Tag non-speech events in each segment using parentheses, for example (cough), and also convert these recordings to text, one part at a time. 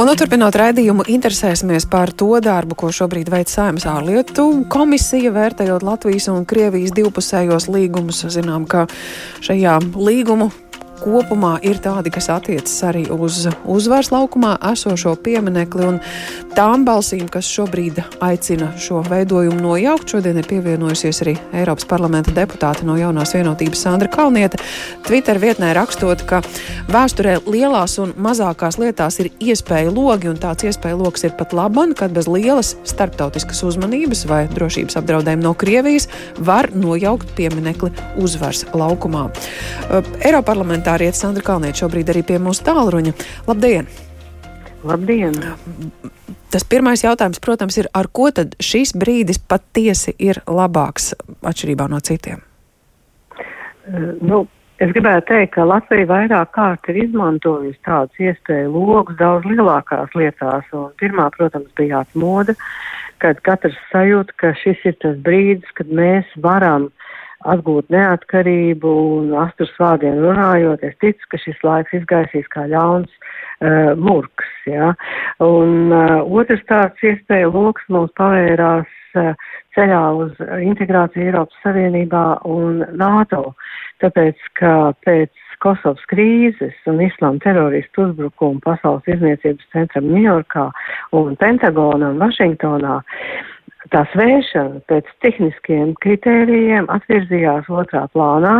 Un, nu, turpinot raidījumu, interesēsimies par to darbu, ko šobrīd veic Saimas ārlietu komisija, vērtējot Latvijas un Krievijas divpusējos līgumus. Zinām, ka šajā līgumu kopumā ir tādi, kas attiecas arī uz uzvaras laukumā esošo pieminekli un tām balsīm, kas šobrīd aicina šo veidojumu nojaukt. Šodien ir pievienojusies arī Eiropas parlamenta deputāte no jaunās vienotības Sandra Kalniete. Twitter vietnē rakstot, ka vēsturē lielās un mazākās lietās ir iespēja logi, un tāds iespēja loks ir pat laban, kad bez lielas starptautiskas uzmanības vai drošības apdraudējuma no Krievijas var nojaukt pieminekli uzvaras laukumā. Eiropa parlamentā parlamentāriete Sandra Kalniete šobrīd arī pie mūsu tālruņa. Labdien! Labdien! Tas pirmais jautājums, protams, ir, ar ko tad šis brīdis patiesi ir labāks atšķirībā no citiem? Uh, nu, es gribētu teikt, ka Latvija vairāk kārt ir izmantojusi tādas iespēju logus daudz lielākās lietās. Un pirmā, protams, bija atmoda, kad katrs sajūt, ka šis ir tas brīdis, kad mēs varam atgūt neatkarību un asturs vārdiem runājot, es ticu, ka šis laiks izgaisīs kā ļauns uh, murks, jā. Un uh, otrs tāds iespēja loks mums pavērās uh, ceļā uz integrāciju Eiropas Savienībā un NATO, tāpēc, ka pēc Kosovas krīzes un islāma teroristu uzbrukumu Pasaules izniecības centram Ņujorkā un Pentagonam Vašingtonā, tā svēršana pēc tehniskiem kritērijiem atvirzījās otrā plānā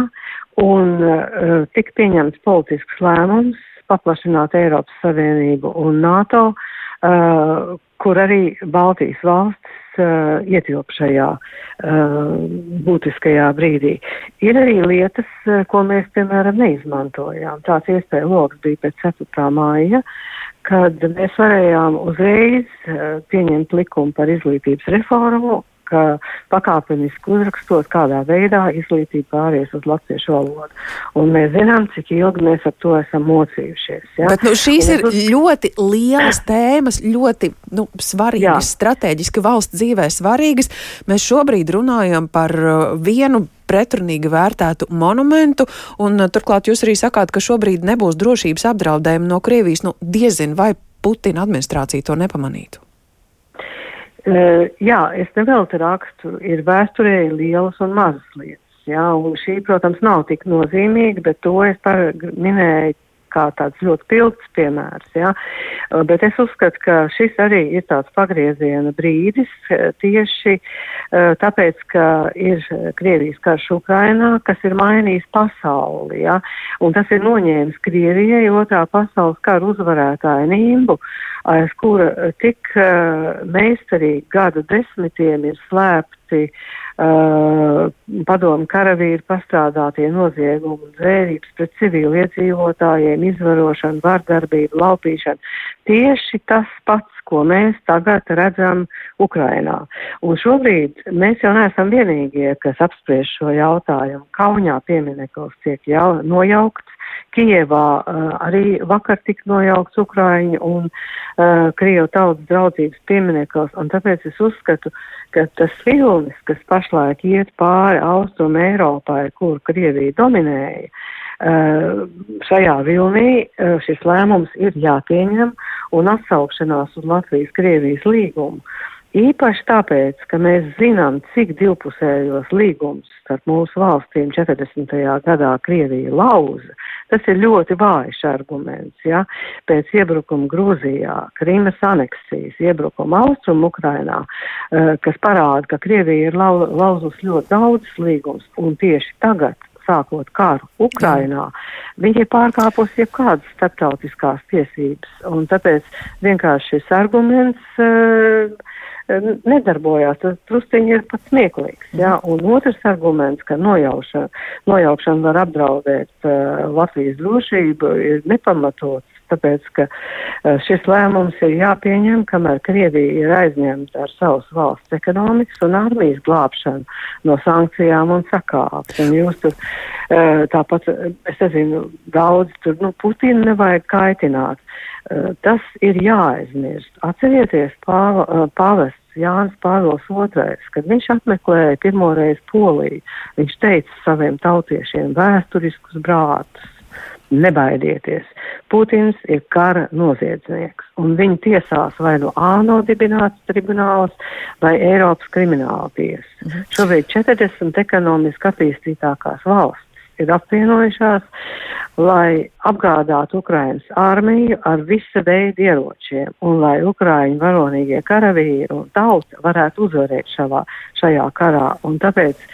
un uh, tika pieņemts politisks lēmums paplašināt Eiropas Savienību un NATO, uh, kur arī Baltijas valstis uh, ietilp šajā uh, būtiskajā brīdī. Ir arī lietas, uh, ko mēs, piemēram, neizmantojām. Tāds iespēja loks bija pēc 4. māja. Kad mēs varējām uzreiz uh, pieņemt likumu par izglītības reformu, ka pakāpeniski uzrakstot, kādā veidā izglītība pāries uz latviešu valodu. Un mēs zinām, cik ilgi mēs ar to esam mocījušies. Ja? Bet nu, šīs ir uz... ļoti lielas tēmas, ļoti nu, svarīgas, strateģiski valsts dzīvē svarīgas. Mēs šobrīd runājam par uh, vienu pretrunīgi vērtētu monumentu, un uh, turklāt jūs arī sakāt, ka šobrīd nebūs drošības apdraudējumi no Krievijas. Nu, diezin vai Putina administrācija to nepamanītu? Uh, jā, es nevelti rakstu, ir vēsturē lielas un mazas lietas. Jā, un šī, protams, nav tik nozīmīga, bet to es minēju kā tāds ļoti pilns piemērs. Ja? Uh, bet es uzskatu, ka šis arī ir tāds pagrieziena brīdis uh, tieši uh, tāpēc, ka ir Krievijas karš Ukrainā, kas ir mainījis pasauli. Ja? Un tas ir noņēmis Krievijai otrā pasaules kara uzvarētāju nimbu, aiz kura tik meistarīgi gadu desmitiem ir slēpti uh, Uh, padomu karavīri pastrādātie noziegumi un dzērības pret civili iedzīvotājiem, izvarošana, vardarbība, laupīšana. Tieši tas pats, ko mēs tagad redzam Ukrainā. Un šobrīd mēs jau neesam vienīgie, kas apspriež šo jautājumu. Kaunijā piemineklis tiek jau nojaukts. Kievā uh, arī vakar tika nojaukts Ukraiņu un uh, Krievu tautas draudzības piemineklis, un tāpēc es uzskatu, uh, ka tas vilnis, kas pašlaik iet pāri Austrum Eiropai, kur Krievija dominēja, eh, šajā vilnī eh, šis lēmums ir jāpieņem un atsaukšanās uz Latvijas-Krievijas līgumu. Īpaši tāpēc, ka mēs zinām, cik divpusējos līgumus starp mūsu valstīm 40. gadā Krievija lauza, Tas ir ļoti vājš arguments. Ja? Pēc iebrukuma Grūzijā, Krīmas aneksijas, iebrukuma Austrum Ukrainā, uh, kas parāda, ka Krievija ir lau, lauzus ļoti daudz līgums un tieši tagad sākot karu Ukrainā, viņi ir pārkāpusi jebkādas starptautiskās tiesības. Un tāpēc vienkārši šis arguments uh, nedarbojās. Tas trustiņi ir pat smieklīgs. Jā? Un otrs arguments, ka nojaušana, nojaukšana var apdraudēt uh, Latvijas drošību, ir nepamatots. Tāpēc, ka uh, šis lēmums ir jāpieņem, kamēr Krievija ir aizņemta ar savas valsts ekonomikas un armijas glābšanu no sankcijām un sakāpes. Un jūs tur uh, tāpat, es nezinu, daudz tur, nu, Putinu nevajag kaitināt. Uh, tas ir jāaizmirst. Atcerieties, pāva, pāvests Jānis Pāvils II, kad viņš apmeklēja pirmoreiz Poliju, viņš teica saviem tautiešiem vēsturiskus brātus. Nebaidieties. Putins ir kara noziedznieks, un viņu tiesās vai no ANO dibināts tribunāls vai Eiropas krimināla tiesa. Mhm. Šobrīd 40 ekonomiski attīstītākās valsts ir apvienojušās, lai apgādātu Ukrainas armiju ar visa veida ieročiem, un lai Ukraiņu varonīgie karavīri un tauta varētu uzvarēt šavā, šajā karā. Un tāpēc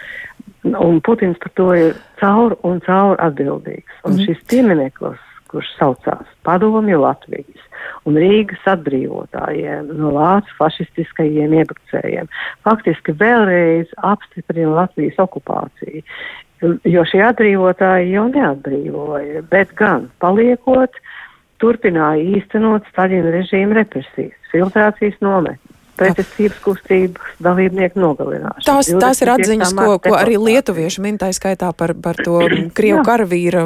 Un Putins par to ir caur un caur atbildīgs. Un mm. šis piemineklis, kurš saucās Padomju Latvijas un Rīgas atbrīvotājiem no vācu fašistiskajiem iebrucējiem, faktiski vēlreiz apstiprina Latvijas okupāciju. Jo šie atbrīvotāji jau neatbrīvoja, bet gan paliekot, turpināja īstenot Staļina režīma represijas, filtrācijas nometnes pretestības kustības dalībnieku nogalināšanu. Tās, tās ir atziņas, ko, ko arī lietuvieši min, tā skaitā par, par to Krievu karavīra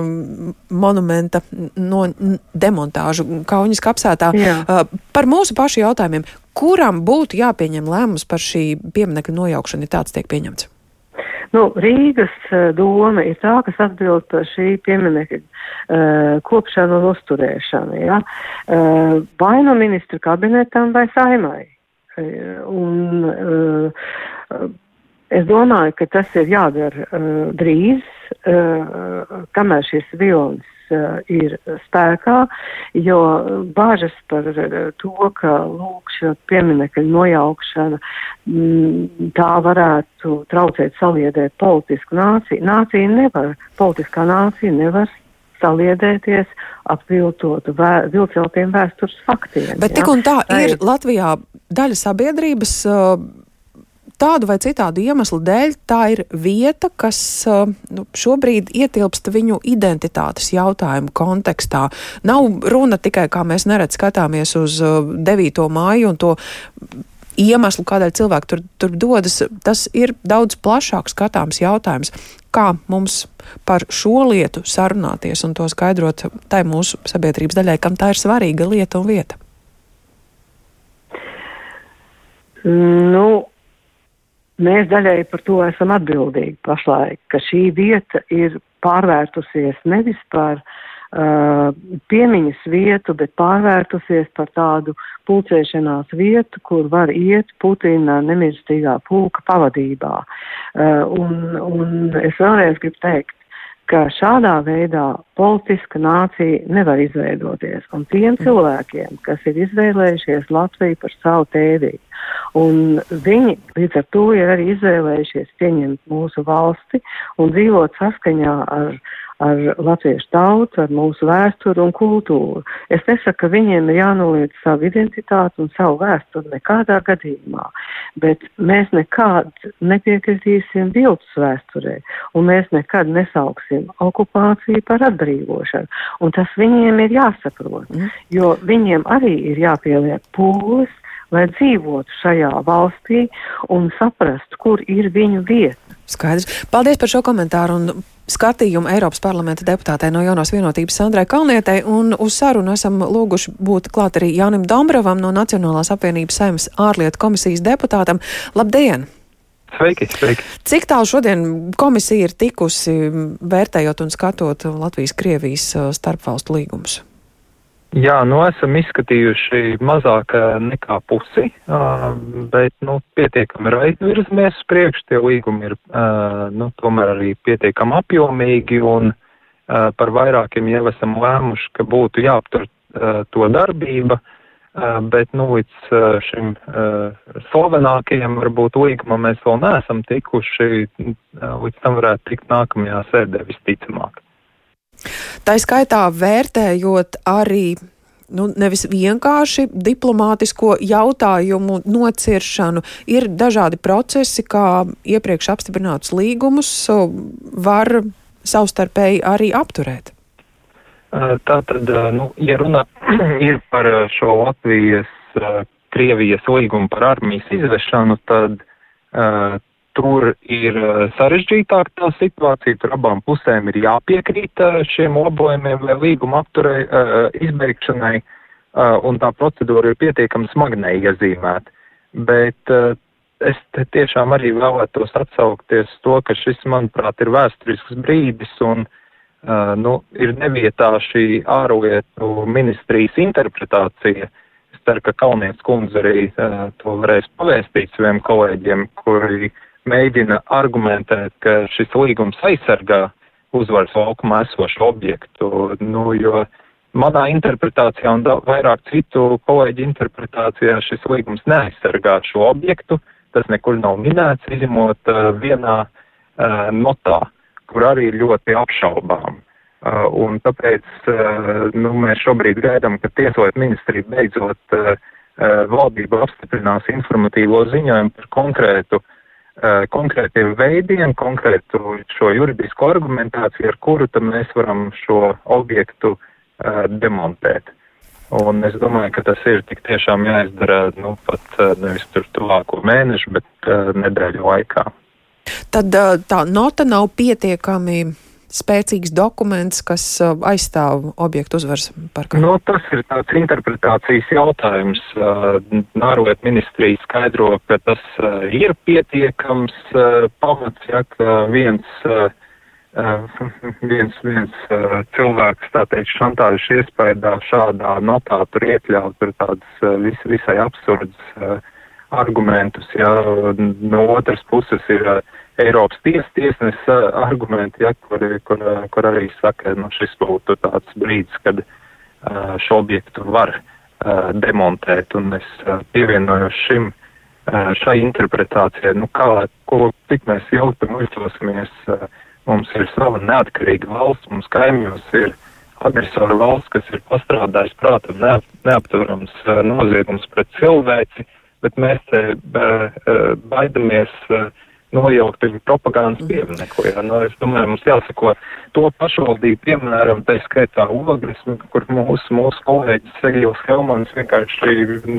monumenta no demontāžu Kauņas kapsētā. Jā. Uh, par mūsu pašu jautājumiem, kuram būtu jāpieņem lēmums par šī pieminekļa nojaukšanu, ja tāds tiek pieņemts? Nu, Rīgas uh, doma ir tā, kas atbild par šī pieminekļa uh, kopšanu un uzturēšanu. Ja? Uh, vai no ministra kabinetam vai saimai. Un, uh, es domāju, ka tas ir jādara uh, drīz, uh, kamēr šis vilnis ir spēkā, jo bāžas par to, ka lūk šo pieminekļu nojaukšana mm, tā varētu traucēt saliedēt politisku nāciju. Nācija nevar, politiskā nācija nevar saliedēties ap vilceltiem vēstures faktiem. Bet tik un tā ir Latvijā daļa sabiedrības. Tādu vai citādu iemeslu dēļ tā ir vieta, kas nu, šobrīd ietilpst viņu identitātes jautājumu kontekstā. Nav runa tikai, kā mēs neredz skatāmies uz 9. māju un to iemeslu, kādēļ cilvēki tur, tur dodas. Tas ir daudz plašāk skatāms jautājums. Kā mums par šo lietu sarunāties un to skaidrot tai mūsu sabiedrības daļai, kam tā ir svarīga lieta un vieta? Nu, mēs daļai par to esam atbildīgi pašlaik, ka šī vieta ir pārvērtusies nevis par uh, piemiņas vietu, bet pārvērtusies par tādu pulcēšanās vietu, kur var iet Putina nemirstīgā pulka pavadībā. Uh, un, un es vēlreiz gribu teikt, ka šādā veidā politiska nācija nevar izveidoties. Un tiem mm. cilvēkiem, kas ir izvēlējušies Latviju par savu tēviju, un viņi līdz ar to ir arī izvēlējušies pieņemt mūsu valsti un dzīvot saskaņā ar ar latviešu tautu, ar mūsu vēsturi un kultūru. Es nesaku, ka viņiem ir jānoliedz savu identitāti un savu vēsturi nekādā gadījumā, bet mēs nekad nepiekritīsim viltus vēsturē, un mēs nekad nesauksim okupāciju par atbrīvošanu. Un tas viņiem ir jāsaprot, mm. jo viņiem arī ir jāpieliek pūles, lai dzīvotu šajā valstī un saprastu, kur ir viņu vieta. Skaidrs. Paldies par šo komentāru un skatījumu Eiropas parlamenta deputātei no jaunās vienotības Sandrai Kalnietei, un uz sarunu esam lūguši būt klāt arī Jānim Dombrovam no Nacionālās apvienības saimnes ārlietu komisijas deputātam. Labdien! Sveiki, sveiki. Cik tālu šodien komisija ir tikusi vērtējot un skatot Latvijas-Krievijas uh, starpvalstu līgumus? Jā, nu esam izskatījuši mazāk nekā pusi, bet, nu, pietiekami raiti virzamies uz priekšu, tie līgumi ir, nu, tomēr arī pietiekami apjomīgi un par vairākiem jau esam lēmuši, ka būtu jāaptur to darbība, bet, nu, līdz šim slavenākajam varbūt līgumam mēs vēl neesam tikuši, līdz tam varētu tikt nākamajā sēdē visticamāk. Tā skaitā vērtējot arī nu, nevis vienkārši diplomātisko jautājumu nociršanu, ir dažādi procesi, kā iepriekš apstiprinātus līgumus var savstarpēji arī apturēt. Tā tad, nu, ja runa (clears throat) ir par šo Latvijas, Krievijas līgumu par armijas izvešanu, tad Tur ir eh, sarežģītāk tā situācija, tur abām pusēm ir jāpiekrīt eh, šiem labojumiem vai līguma apturē uh, izbeigšanai, un tā procedūra ir pietiekami smagnēji iezīmēta. Bet es tiešām arī vēlētos atsaukties to, ka šis, manuprāt, ir vēsturisks brīdis, un nu, ir nevietā šī ārlietu ministrijas interpretācija. Ceru, ka Kalnietis kundze arī uh, to varēs pavēstīt saviem kolēģiem, kuri mēģina argumentēt, ka šis līgums aizsargā uzvaras laukumā esošu objektu. Nu, jo manā interpretācijā un vairāk citu kolēģi interpretācijā šis līgums neaizsargā šo objektu. Tas nekur nav minēts, izņemot uh, vienā uh, notā, kur arī ļoti apšaubām. Uh, un tāpēc uh, nu, mēs šobrīd gaidām, ka tieslietu ministrija beidzot uh, uh, valdība apstiprinās informatīvo ziņojumu par konkrētu uh, konkrētiem veidiem, konkrētu šo juridisko argumentāciju, ar kuru mēs varam šo objektu uh, demontēt. Un es domāju, ka tas ir tik tiešām jāizdara, nu, pat uh, nevis tur tuvāko mēnešu, bet uh, nedēļu laikā. Tad tā nota nav pietiekami spēcīgs dokuments, kas uh, aizstāv objektu uzvaras parkā? No, nu, tas ir tāds interpretācijas jautājums. Uh, ministrija skaidro, ka tas uh, ir pietiekams pamats, ja (laughs) viens, viens, viens cilvēks, tā teikt, šantāžas iespējā šādā notā tur iekļaut tur tādas vis, visai absurdas argumentus, ja no otras puses ir Eiropas tiesas tiesnesis argumenti, ja, kur, kur, kur arī saka, nu šis būtu tāds brīdis, kad uh, šo objektu var uh, demontēt, un es uh, pievienojos šim, uh, šai interpretācijai, nu kā, ko, cik mēs jautri muļķosimies, uh, mums ir sava neatkarīga valsts, mums kaimiņos ir agresora valsts, kas ir pastrādājis prātam neap, neapturams uh, noziegums pret cilvēci, bet mēs te uh, baidamies uh, nojaukt viņu propagandas mhm. pieminiektu. Ja? Nu, es domāju, mums jāsako to pašvaldību, piemēram, tā skaitā Ogres, kur mūsu, mūsu kolēģis Segils Helmans vienkārši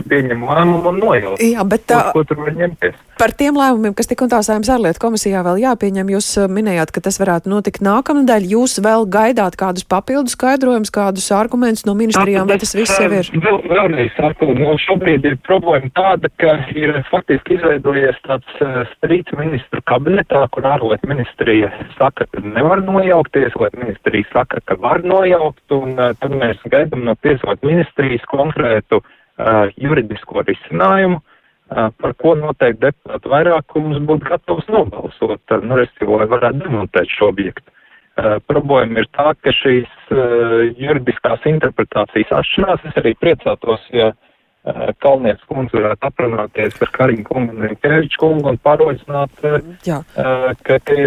pieņem lēmumu un nojaukt. Jā, bet tā. Ko, ko tur var ņemties? Par tiem lēmumiem, kas tik un tā saimnes ārlietu komisijā vēl jāpieņem, jūs minējāt, ka tas varētu notikt nākamnedēļ. Jūs vēl gaidāt kādus papildus skaidrojumus, kādus argumentus no ministrijām, vai tas viss jau ir? Vēl, vēlreiz saku, nu, šobrīd ir problēma tāda, ka ir faktiski izveidojies tāds uh, strīds ministru kabinetā, kur ārlietu ministrija saka, ka nevar nojaukties tieslietu ministrija saka, ka var nojaukt, un uh, tad mēs gaidām no tieslietu ministrijas konkrētu uh, juridisko risinājumu, uh, par ko noteikti deputātu vairākums būtu gatavs nobalsot, uh, nu, restīvi, lai varētu demontēt šo objektu. Uh, problēma ir tā, ka šīs uh, juridiskās interpretācijas atšķirās. Es arī priecātos, ja uh, Eh, Kalnietes kundze varētu aprunāties ar Kariņu kungu un Keviču kungu un parodzināt, eh. Eh, ka, ka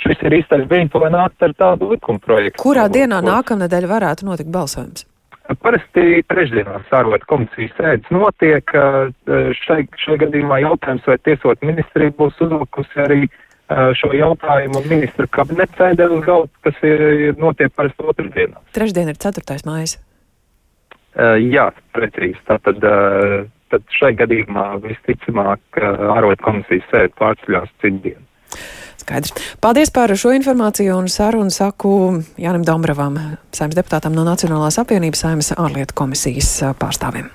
šis ir īstais brīdis, lai nākt ar tādu likuma projektu. Kurā dienā nākamnedēļ varētu notikt balsojums? Parasti trešdienās ārlietu komisijas sēdes notiek. Šai, šai gadījumā jautājums, vai tiesot ministrija būs uzlikusi arī šo jautājumu ministru kabineta sēdē uz galda, kas ir notiek parasti otrdienā. Trešdien ir 4. mājas. Uh, jā, precīzi. Tātad uh, tad šai gadījumā visticamāk ārlietu komisijas sēde pārceļās citu dienu. Skaidrs. Paldies par šo informāciju un sarunu saku Jānim Dombravam, saimnes deputātam no Nacionālās apvienības saimnes ārlietu komisijas pārstāvim.